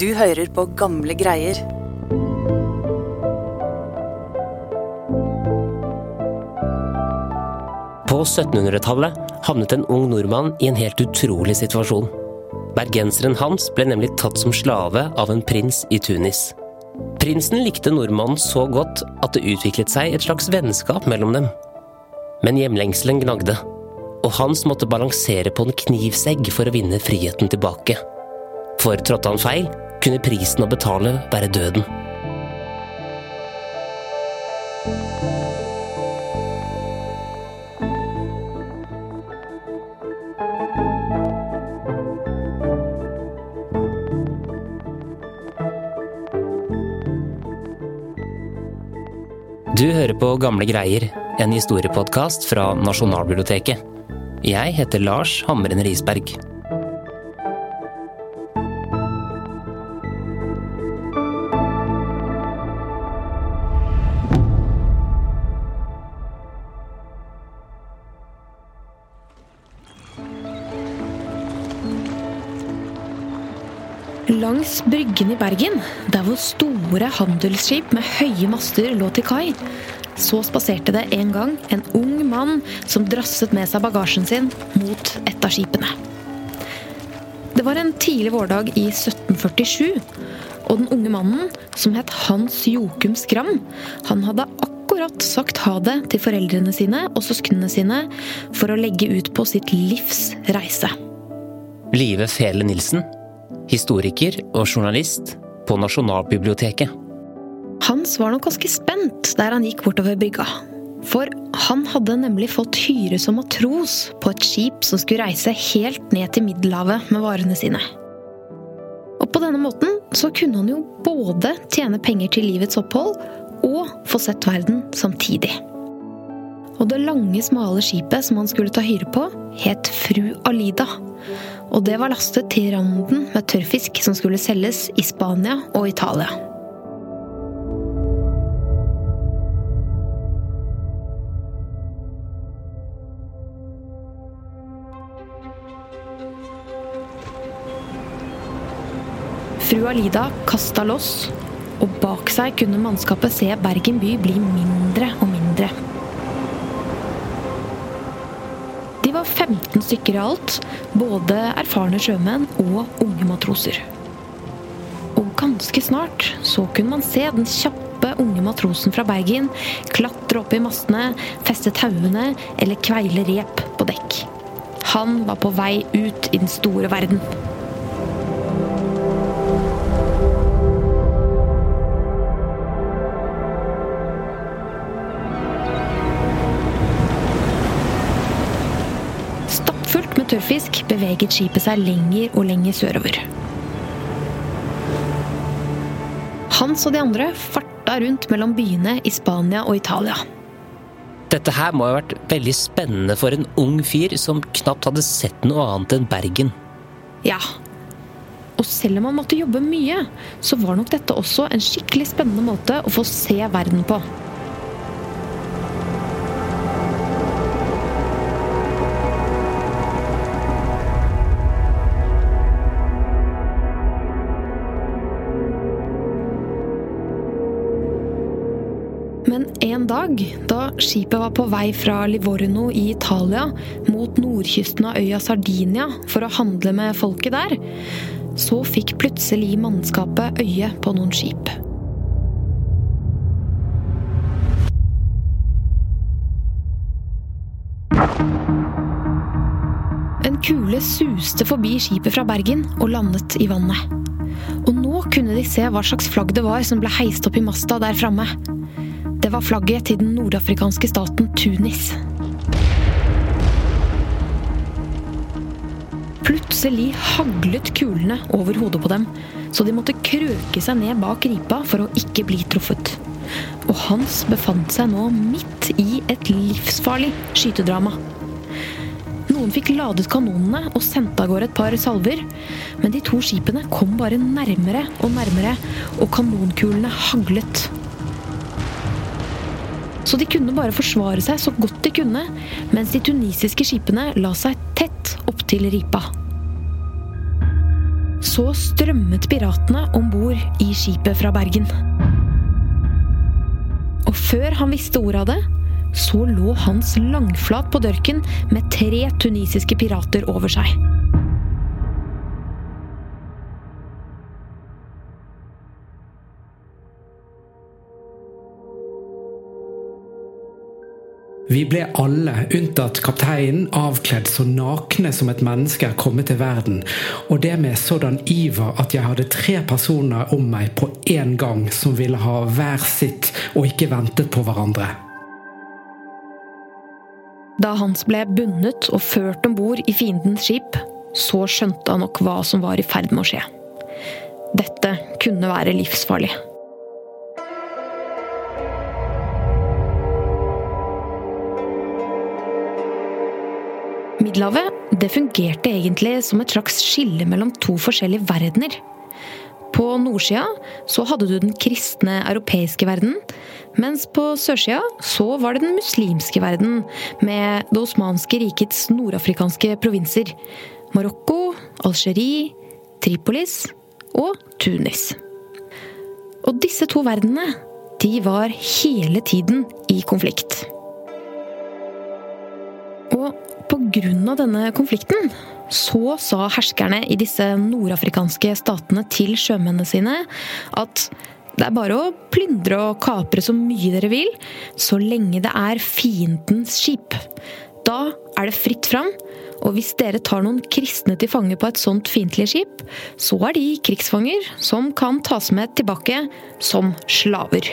Du hører på gamle greier. På 1700-tallet havnet en ung nordmann i en helt utrolig situasjon. Bergenseren Hans ble nemlig tatt som slave av en prins i Tunis. Prinsen likte nordmannen så godt at det utviklet seg et slags vennskap mellom dem. Men hjemlengselen gnagde, og Hans måtte balansere på en knivsegg for å vinne friheten tilbake. For trådte han feil, kunne prisen å betale være døden. Du hører på Gamle greier, en historiepodkast fra Nasjonalbiblioteket. Jeg heter Lars Hamren Risberg. Langs Bryggen i Bergen, der hvor store handelsskip med høye master lå til kai, så spaserte det en gang en ung mann som drasset med seg bagasjen sin mot et av skipene. Det var en tidlig vårdag i 1747, og den unge mannen, som het Hans Jokum Skram, han hadde akkurat sagt ha det til foreldrene sine og søsknene sine for å legge ut på sitt livs reise. Live Fele Nilsen, historiker og journalist på Nasjonalbiblioteket. Hans var nok ganske spent der han gikk bortover brygga. For han hadde nemlig fått hyre som matros på et skip som skulle reise helt ned til Middelhavet med varene sine. Og på denne måten så kunne han jo både tjene penger til livets opphold og få sett verden samtidig. Og det lange, smale skipet som han skulle ta hyre på, het Fru Alida. Og det var lastet til randen med tørrfisk som skulle selges i Spania og Italia. Fru Alida kasta loss, og bak seg kunne mannskapet se Bergen by bli mindre og mindre. De var 15 stykker i alt, både erfarne sjømenn og unge matroser. Og ganske snart så kunne man se den kjappe unge matrosen fra Bergen klatre opp i mastene, feste tauene eller kveile rep på dekk. Han var på vei ut i den store verden. Tørrfisk beveget skipet seg lenger og lenger sørover. Hans og de andre farta rundt mellom byene i Spania og Italia. Dette her må ha vært veldig spennende for en ung fyr som knapt hadde sett noe annet enn Bergen. Ja. Og selv om han måtte jobbe mye, så var nok dette også en skikkelig spennende måte å få se verden på. Dag, da skipet var på vei fra Livorno i Italia mot nordkysten av øya Sardinia for å handle med folket der, så fikk plutselig mannskapet øye på noen skip. En kule suste forbi skipet fra Bergen og landet i vannet. Og nå kunne de se hva slags flagg det var som ble heist opp i masta der framme. Det var flagget til den nordafrikanske staten Tunis. Plutselig haglet kulene over hodet på dem, så de måtte krøke seg ned bak ripa for å ikke bli truffet. Og Hans befant seg nå midt i et livsfarlig skytedrama. Noen fikk ladet kanonene og sendte av gårde et par salver, men de to skipene kom bare nærmere og nærmere, og kanonkulene haglet. Så de kunne bare forsvare seg så godt de kunne, mens de tunisiske skipene la seg tett opptil ripa. så strømmet piratene om bord i skipet fra Bergen. Og før han visste ordet av det, så lå Hans langflat på dørken med tre tunisiske pirater over seg. Vi ble alle, unntatt kapteinen, avkledd så nakne som et menneske er kommet til verden, og det med sådan iver at jeg hadde tre personer om meg på én gang som ville ha hver sitt og ikke ventet på hverandre. Da Hans ble bundet og ført om bord i fiendens skip, så skjønte han nok hva som var i ferd med å skje. Dette kunne være livsfarlig. Middelhavet det fungerte egentlig som et slags skille mellom to forskjellige verdener. På nordsida så hadde du den kristne europeiske verden, mens på sørsida så var det den muslimske verden, med det osmanske rikets nordafrikanske provinser. Marokko, Algerie, Tripolis og Tunis. Og disse to verdenene, de var hele tiden i konflikt. Pga. denne konflikten så sa herskerne i disse nordafrikanske statene til sjømennene sine at det er bare å plyndre og kapre så mye dere vil, så lenge det er fiendens skip. Da er det fritt fram, og hvis dere tar noen kristne til fange på et sånt fiendtlig skip, så er de krigsfanger som kan tas med tilbake som slaver.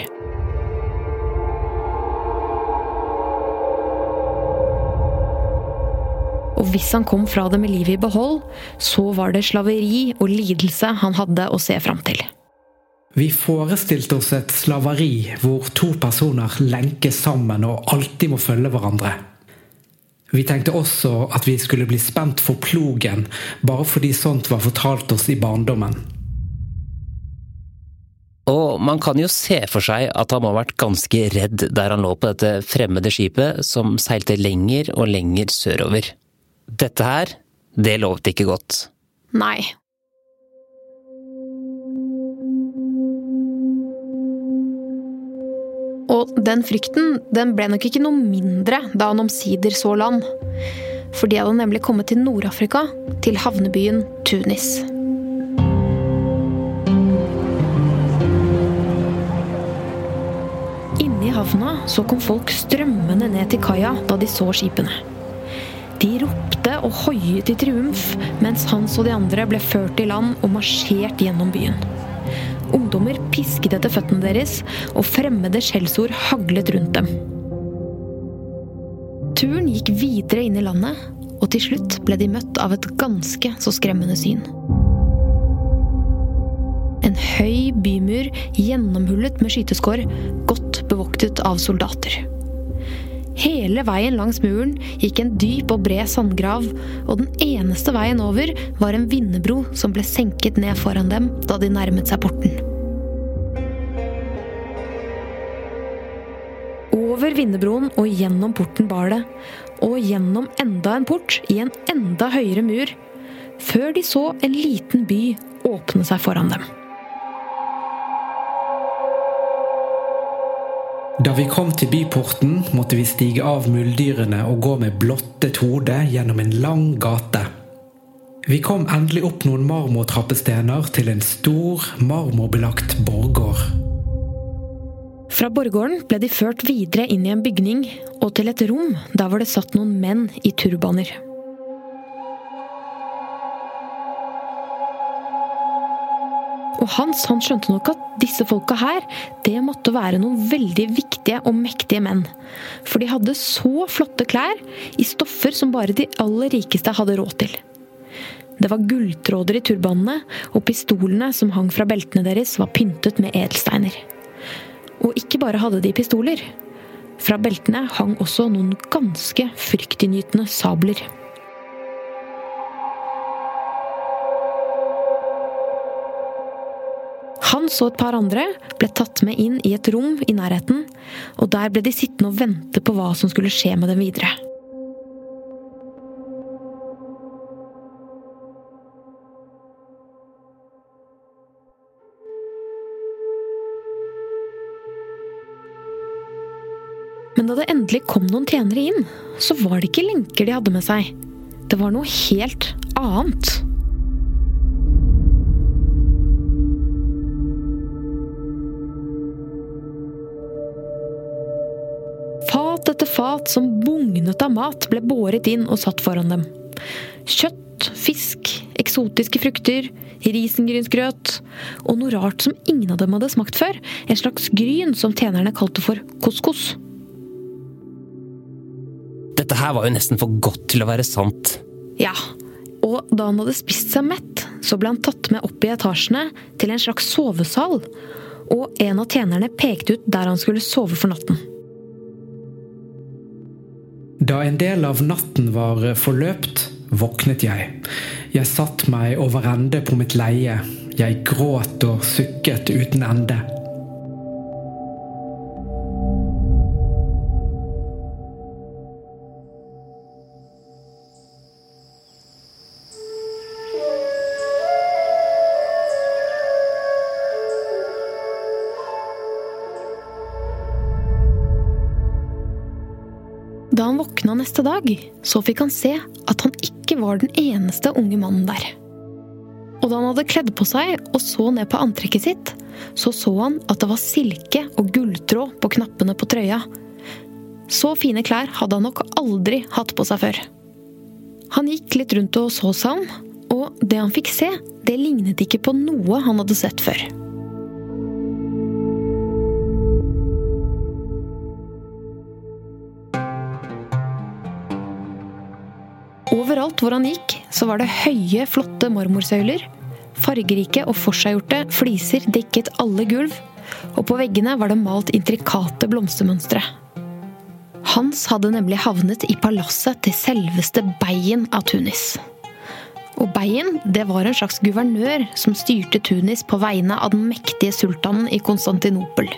Og hvis han kom fra det med livet i behold, så var det slaveri og lidelse han hadde å se fram til. Vi forestilte oss et slaveri hvor to personer lenkes sammen og alltid må følge hverandre. Vi tenkte også at vi skulle bli spent for plogen, bare fordi sånt var fortalt oss i barndommen. Og man kan jo se for seg at han må ha vært ganske redd der han lå på dette fremmede skipet som seilte lenger og lenger sørover. Dette her, det lovet ikke godt. Nei. Og den frykten den ble nok ikke noe mindre da han omsider så land. For de hadde nemlig kommet til Nord-Afrika, til havnebyen Tunis. Inne i havna så kom folk strømmende ned til kaia da de så skipene. De ropte og hoiet i triumf, mens Hans og de andre ble ført i land og marsjert gjennom byen. Ungdommer pisket etter føttene deres, og fremmede skjellsord haglet rundt dem. Turen gikk videre inn i landet, og til slutt ble de møtt av et ganske så skremmende syn. En høy bymur gjennomhullet med skyteskår, godt bevoktet av soldater. Hele veien langs muren gikk en dyp og bred sandgrav, og den eneste veien over var en vindebro som ble senket ned foran dem da de nærmet seg porten. Over vindebroen og gjennom porten bar det, og gjennom enda en port i en enda høyere mur, før de så en liten by åpne seg foran dem. Da vi kom til byporten, måtte vi stige av muldyrene og gå med blottet hode gjennom en lang gate. Vi kom endelig opp noen marmortrappestener til en stor, marmorbelagt borggård. Fra borggården ble de ført videre inn i en bygning og til et rom der hvor det satt noen menn i turbaner. Og Hans han skjønte nok at disse folka her, det måtte være noen veldig viktige og mektige menn. For de hadde så flotte klær i stoffer som bare de aller rikeste hadde råd til. Det var gulltråder i turbanene, og pistolene som hang fra beltene deres, var pyntet med edelsteiner. Og ikke bare hadde de pistoler. Fra beltene hang også noen ganske fryktinngytende sabler. Han så et par andre, ble tatt med inn i et rom i nærheten, og der ble de sittende og vente på hva som skulle skje med dem videre. Men da det endelig kom noen tjenere inn, så var det ikke lenker de hadde med seg. Det var noe helt annet. Fat fat som bugnet av mat, ble båret inn og satt foran dem. Kjøtt, fisk, eksotiske frukter, risengrynsgrøt og noe rart som ingen av dem hadde smakt før. En slags gryn som tjenerne kalte for couscous. Dette her var jo nesten for godt til å være sant. Ja, og da han hadde spist seg mett, så ble han tatt med opp i etasjene til en slags sovesal, og en av tjenerne pekte ut der han skulle sove for natten. Da en del av natten var forløpt, våknet jeg. Jeg satt meg over ende på mitt leie. Jeg gråt og sukket uten ende. Våkna neste dag, så fikk han se at han ikke var den eneste unge mannen der. Og da han hadde kledd på seg og så ned på antrekket sitt, så så han at det var silke og gulltråd på knappene på trøya. Så fine klær hadde han nok aldri hatt på seg før. Han gikk litt rundt og så seg om, og det han fikk se, det lignet ikke på noe han hadde sett før. Overalt hvor han gikk, så var det høye, flotte marmorsøyler. Fargerike og forseggjorte fliser dekket alle gulv, og på veggene var det malt intrikate blomstermønstre. Hans hadde nemlig havnet i palasset til selveste Beien av Tunis. Og Beien det var en slags guvernør som styrte Tunis på vegne av den mektige sultanen i Konstantinopel.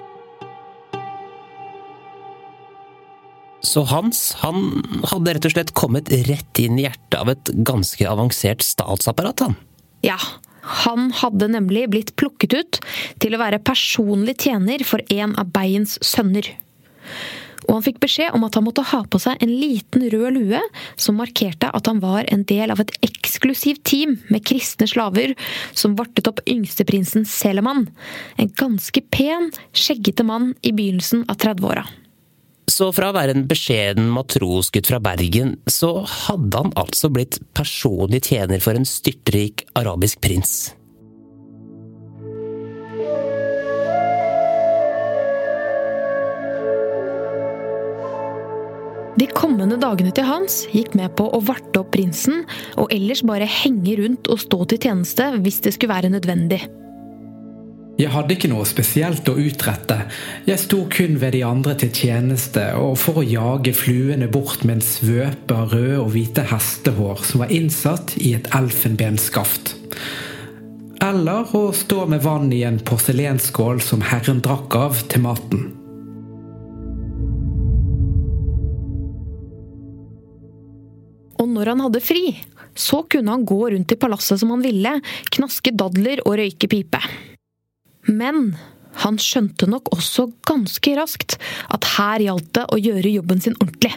Så Hans han hadde rett og slett kommet rett inn i hjertet av et ganske avansert statsapparat, han. Ja, han hadde nemlig blitt plukket ut til å være personlig tjener for en av Beiens sønner. Og han fikk beskjed om at han måtte ha på seg en liten rød lue som markerte at han var en del av et eksklusivt team med kristne slaver som vartet opp yngsteprinsen Seleman, en ganske pen, skjeggete mann i begynnelsen av 30-åra. Så fra å være en beskjeden matrosgutt fra Bergen, så hadde han altså blitt personlig tjener for en styrtrik arabisk prins. De kommende dagene til Hans gikk med på å varte opp prinsen, og ellers bare henge rundt og stå til tjeneste hvis det skulle være nødvendig. Jeg hadde ikke noe spesielt å utrette. Jeg sto kun ved de andre til tjeneste, og for å jage fluene bort med en svøpe av røde og hvite hestehår som var innsatt i et elfenbenskaft. Eller å stå med vann i en porselenskål som herren drakk av til maten. Og når han hadde fri, så kunne han gå rundt i palasset som han ville, knaske dadler og røyke pipe. Men han skjønte nok også ganske raskt at her gjaldt det å gjøre jobben sin ordentlig.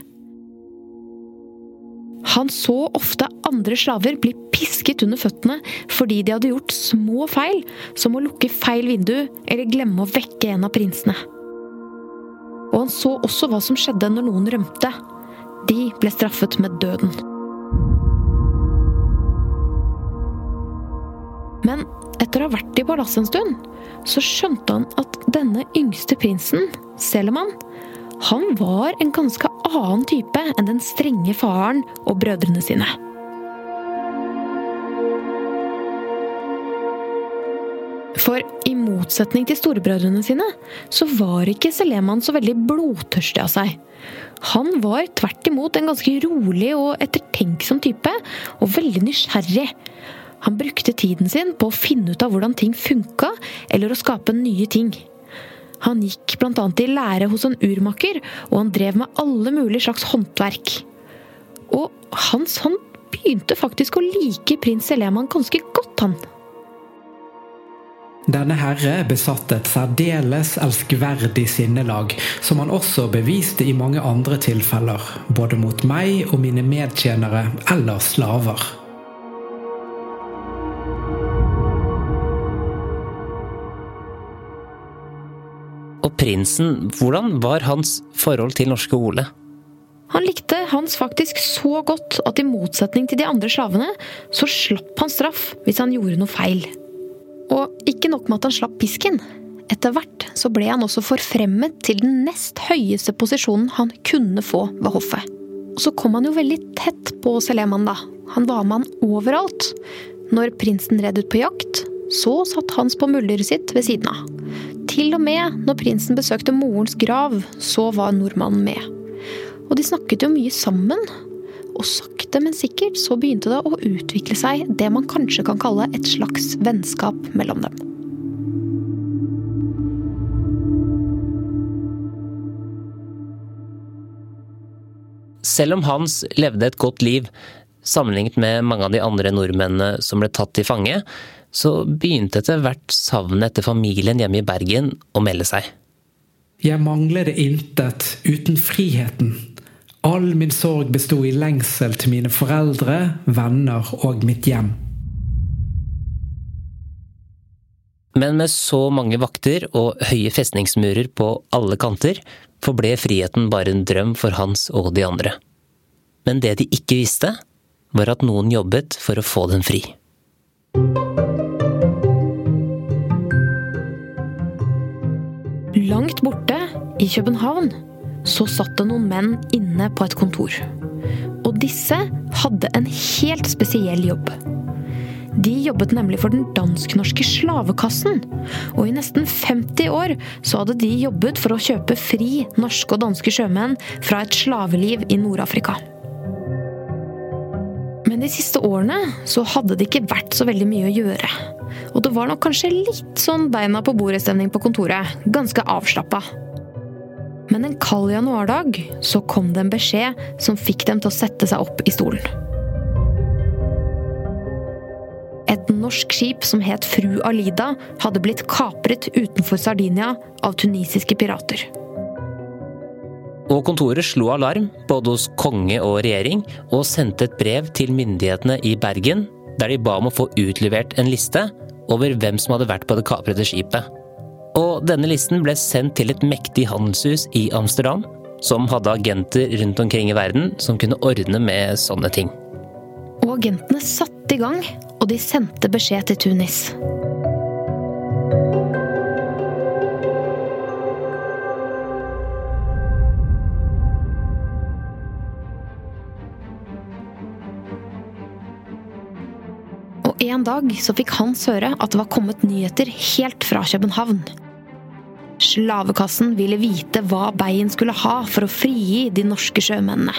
Han så ofte andre slaver bli pisket under føttene fordi de hadde gjort små feil, som å lukke feil vindu eller glemme å vekke en av prinsene. Og han så også hva som skjedde når noen rømte. De ble straffet med døden. Etter ha vært i palasset en stund, så skjønte han at denne yngste prinsen, Seleman, han var en ganske annen type enn den strenge faren og brødrene sine. For i motsetning til storebrødrene sine, så var ikke Seleman så veldig blodtørstig av seg. Han var tvert imot en ganske rolig og ettertenksom type, og veldig nysgjerrig. Han brukte tiden sin på å finne ut av hvordan ting funka, eller å skape nye ting. Han gikk annet i lære hos en urmaker, og han drev med alle mulige slags håndverk. Og Hans han begynte faktisk å like prins Seleman ganske godt, han. Denne herre besatte et særdeles elskverdig sinnelag, som han også beviste i mange andre tilfeller, både mot meg og mine medtjenere eller slaver. Prinsen, hvordan var hans forhold til norske Ole? Han likte Hans faktisk så godt at i motsetning til de andre slavene, så slapp han straff hvis han gjorde noe feil. Og ikke nok med at han slapp pisken. Etter hvert så ble han også forfremmet til den nest høyeste posisjonen han kunne få ved hoffet. Og så kom han jo veldig tett på Seleman, da. Han var med han overalt. Når prinsen red ut på jakt, så satt Hans på mulderet sitt ved siden av. Til og med når prinsen besøkte morens grav, så var nordmannen med. Og de snakket jo mye sammen. Og sakte, men sikkert så begynte det å utvikle seg det man kanskje kan kalle et slags vennskap mellom dem. Selv om Hans levde et godt liv, sammenlignet med mange av de andre nordmennene som ble tatt til fange, så begynte etter hvert savnet etter familien hjemme i Bergen å melde seg. Jeg mangler det intet uten friheten. All min sorg besto i lengsel til mine foreldre, venner og mitt hjem. Men med så mange vakter og høye festningsmurer på alle kanter, forble friheten bare en drøm for Hans og de andre. Men det de ikke visste, var at noen jobbet for å få den fri. I København, så satt det noen menn inne på et kontor. Og disse hadde en helt spesiell jobb. De jobbet nemlig for den dansk-norske slavekassen. Og i nesten 50 år så hadde de jobbet for å kjøpe fri norske og danske sjømenn fra et slaveliv i Nord-Afrika. Men de siste årene så hadde det ikke vært så veldig mye å gjøre. Og det var nok kanskje litt sånn beina på bordet-stemning på kontoret. Ganske avslappa. Men en kald januardag så kom det en beskjed som fikk dem til å sette seg opp i stolen. Et norsk skip som het Fru Alida, hadde blitt kapret utenfor Sardinia av tunisiske pirater. Og kontoret slo alarm, både hos konge og regjering, og sendte et brev til myndighetene i Bergen, der de ba om å få utlevert en liste over hvem som hadde vært på det kaprede skipet. Denne listen ble sendt til et mektig handelshus i Amsterdam, som hadde agenter rundt omkring i verden som kunne ordne med sånne ting. Og agentene satte i gang, og de sendte beskjed til Tunis. Og en dag så fikk Hans høre at det var kommet nyheter helt fra København. Slavekassen ville vite hva Beien skulle ha for å frigi de norske sjømennene.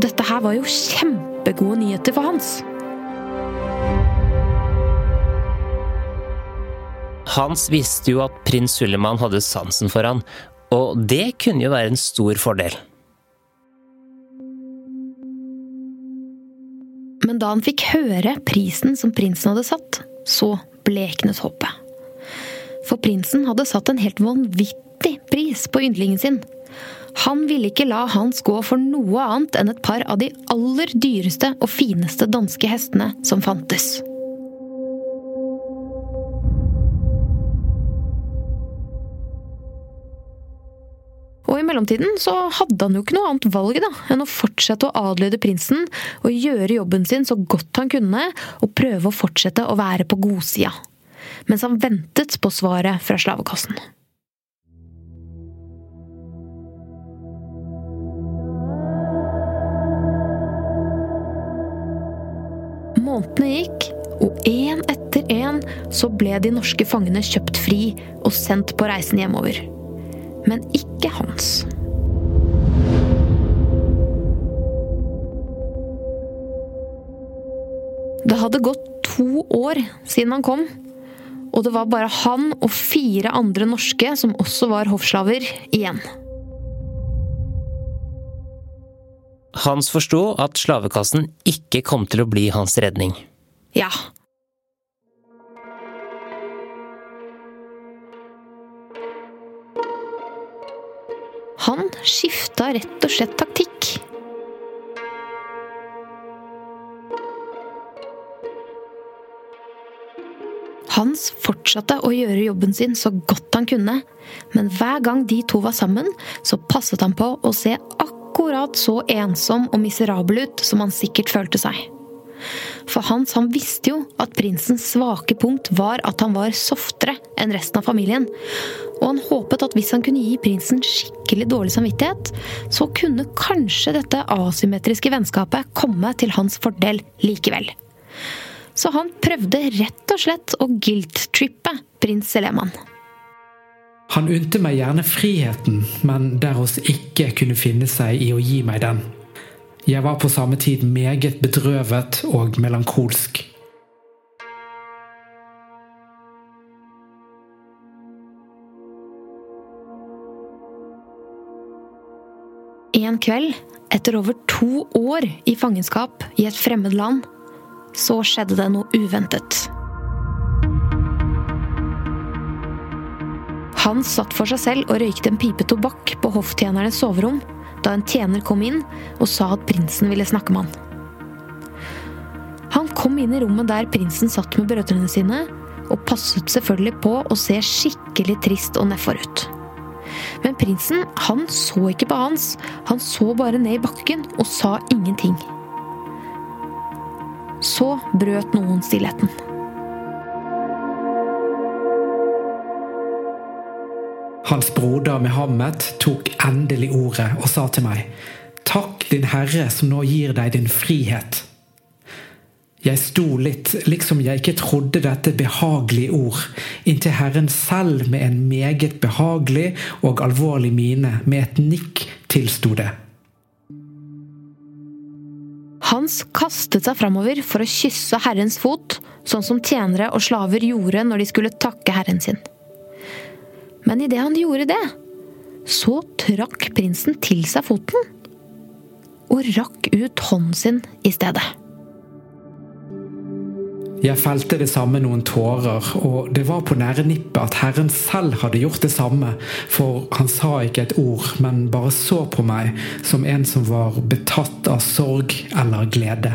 Dette her var jo kjempegode nyheter for Hans. Hans visste jo at prins Suleiman hadde sansen for han, og det kunne jo være en stor fordel. Men da han fikk høre prisen som prinsen hadde satt, så bleknet håpet. For prinsen hadde satt en helt vanvittig pris på yndlingen sin. Han ville ikke la Hans gå for noe annet enn et par av de aller dyreste og fineste danske hestene som fantes. Og i mellomtiden så hadde han jo ikke noe annet valg da, enn å fortsette å adlyde prinsen og gjøre jobben sin så godt han kunne, og prøve å fortsette å være på godsida. Mens han ventet på svaret fra slavekassen. Månedene gikk, og én etter én så ble de norske fangene kjøpt fri og sendt på reisen hjemover men ikke hans. Det hadde gått to år siden han kom, og det var bare han og fire andre norske som også var hoffslaver, igjen. Hans forsto at slavekassen ikke kom til å bli hans redning. Ja. Han skifta rett og slett taktikk. Hans fortsatte å gjøre jobben sin så godt han kunne, men hver gang de to var sammen, så passet han på å se akkurat så ensom og miserabel ut som han sikkert følte seg. For Hans han visste jo at prinsens svake punkt var at han var softere enn resten av familien. Og han håpet at hvis han kunne gi prinsen skikkelig dårlig samvittighet, så kunne kanskje dette asymmetriske vennskapet komme til hans fordel likevel. Så han prøvde rett og slett å guilt-trippe prins Seleman. Han unte meg gjerne friheten, men der hos ikke kunne finne seg i å gi meg den. Jeg var på samme tid meget bedrøvet og melankolsk. En kveld, etter over to år i fangenskap i et fremmed land, så skjedde det noe uventet. Han satt for seg selv og røykte en pipe tobakk på hofftjenernes soverom da en tjener kom inn og sa at prinsen ville snakke med han. Han kom inn i rommet der prinsen satt med brødrene sine, og passet selvfølgelig på å se skikkelig trist og nedfor ut. Men prinsen han så ikke på Hans, han så bare ned i bakken og sa ingenting. Så brøt noen stillheten. Hans broder Mehammed tok endelig ordet og sa til meg, Takk din Herre som nå gir deg din frihet. Jeg sto litt, liksom jeg ikke trodde dette behagelige ord, inntil Herren selv med en meget behagelig og alvorlig mine, med et nikk, tilsto det. Hans kastet seg framover for å kysse Herrens fot, sånn som tjenere og slaver gjorde når de skulle takke Herren sin. Men idet han gjorde det, så trakk prinsen til seg foten. Og rakk ut hånden sin i stedet. Jeg felte det samme noen tårer, og det var på nære nippet at Herren selv hadde gjort det samme, for han sa ikke et ord, men bare så på meg som en som var betatt av sorg eller glede.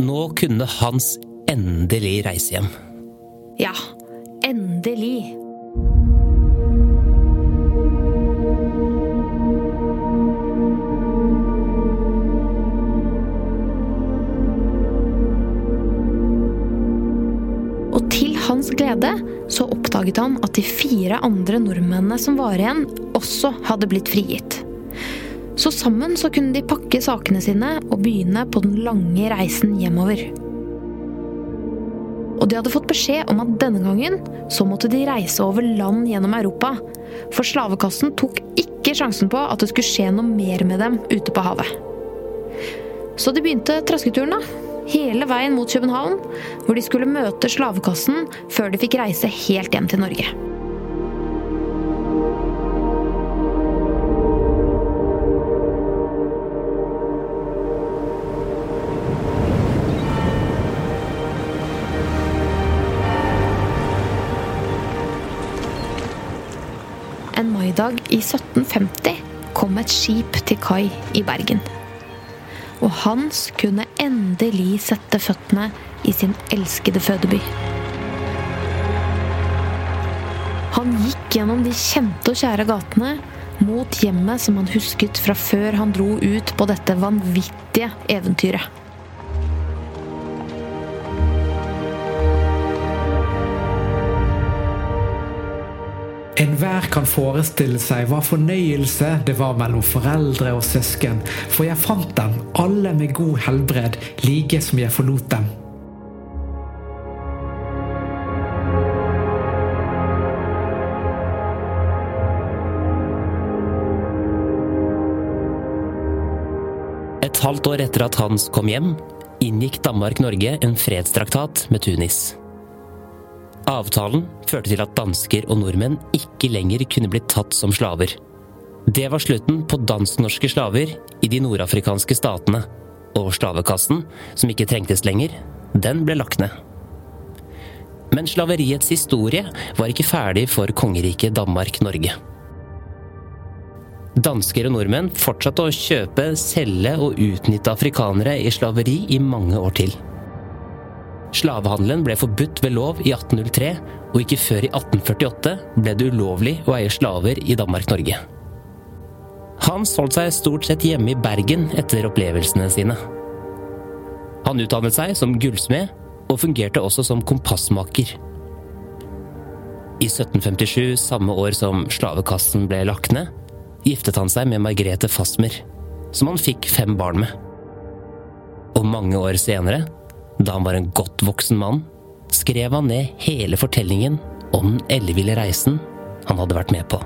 Nå kunne Hans endelig reise hjem. Ja, endelig. Glede så oppdaget han at de fire andre nordmennene som var igjen, også hadde blitt frigitt. Så sammen så kunne de pakke sakene sine og begynne på den lange reisen hjemover. Og de hadde fått beskjed om at denne gangen så måtte de reise over land gjennom Europa. For slavekassen tok ikke sjansen på at det skulle skje noe mer med dem ute på havet. Så de begynte trasketuren, da. Hele veien mot København, hvor de skulle møte slavekassen før de fikk reise helt hjem til Norge. En maidag i 1750 kom et skip til kai i Bergen. Og Hans kunne endelig sette føttene i sin elskede fødeby. Han gikk gjennom de kjente og kjære gatene mot hjemmet som han husket fra før han dro ut på dette vanvittige eventyret. Enhver kan forestille seg hva fornøyelse det var mellom foreldre og søsken, for jeg fant dem, alle med god helbred, like som jeg forlot dem. Et halvt år etter at Hans kom hjem, inngikk Danmark-Norge en fredstraktat med Tunis. Avtalen førte til at dansker og nordmenn ikke lenger kunne bli tatt som slaver. Det var slutten på dansk-norske slaver i de nordafrikanske statene, og slavekassen, som ikke trengtes lenger, den ble lagt ned. Men slaveriets historie var ikke ferdig for kongeriket Danmark-Norge. Dansker og nordmenn fortsatte å kjøpe, selge og utnytte afrikanere i slaveri i mange år til. Slavehandelen ble forbudt ved lov i 1803, og ikke før i 1848 ble det ulovlig å eie slaver i Danmark-Norge. Hans holdt seg stort sett hjemme i Bergen etter opplevelsene sine. Han utdannet seg som gullsmed, og fungerte også som kompassmaker. I 1757, samme år som slavekassen ble lagt ned, giftet han seg med Margrethe Fasmer, som han fikk fem barn med. Og mange år senere, da han var en godt voksen mann, skrev han ned hele fortellingen om den elleville reisen han hadde vært med på.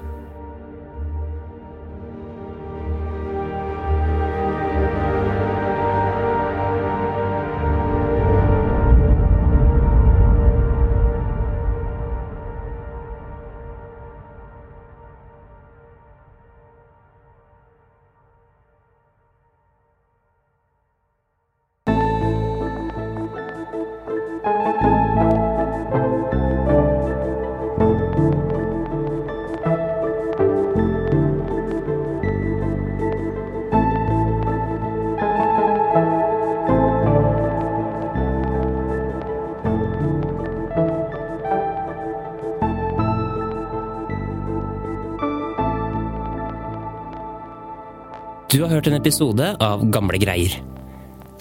Du har hørt en episode av Gamle greier.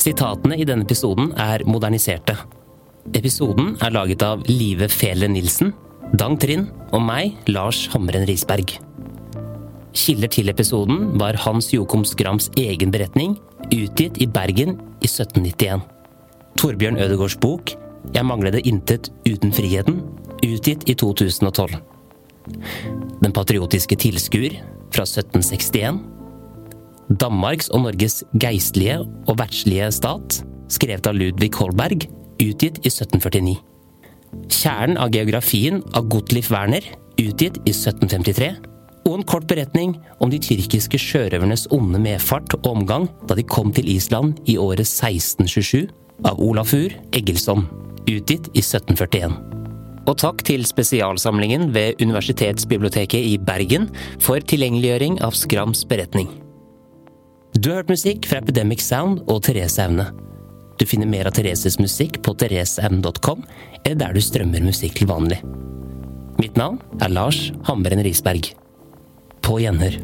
Sitatene i denne episoden er moderniserte. Episoden er laget av Live Fele Nilsen, Dang Trind og meg, Lars Hamren Risberg. Kilder til episoden var Hans Jokum Skrams egen beretning, utgitt i Bergen i 1791. Torbjørn Ødegårds bok 'Jeg manglede intet uten friheten', utgitt i 2012. Den patriotiske tilskuer fra 1761 Danmarks og Norges geistlige og verdslige stat, skrevet av Ludvig Holberg, utgitt i 1749. Kjernen av geografien av Gottlief Werner, utgitt i 1753. Og en kort beretning om de tyrkiske sjørøvernes onde medfart og omgang da de kom til Island i året 1627, av Olafur Eggelsson, utgitt i 1741. Og takk til spesialsamlingen ved Universitetsbiblioteket i Bergen for tilgjengeliggjøring av Skrams beretning. Du har hørt musikk fra Epidemic Sound og Therese Aune. Du finner mer av Thereses musikk på thereseaune.com, eller der du strømmer musikk til vanlig. Mitt navn er Lars Hammeren Risberg. På gjenhør.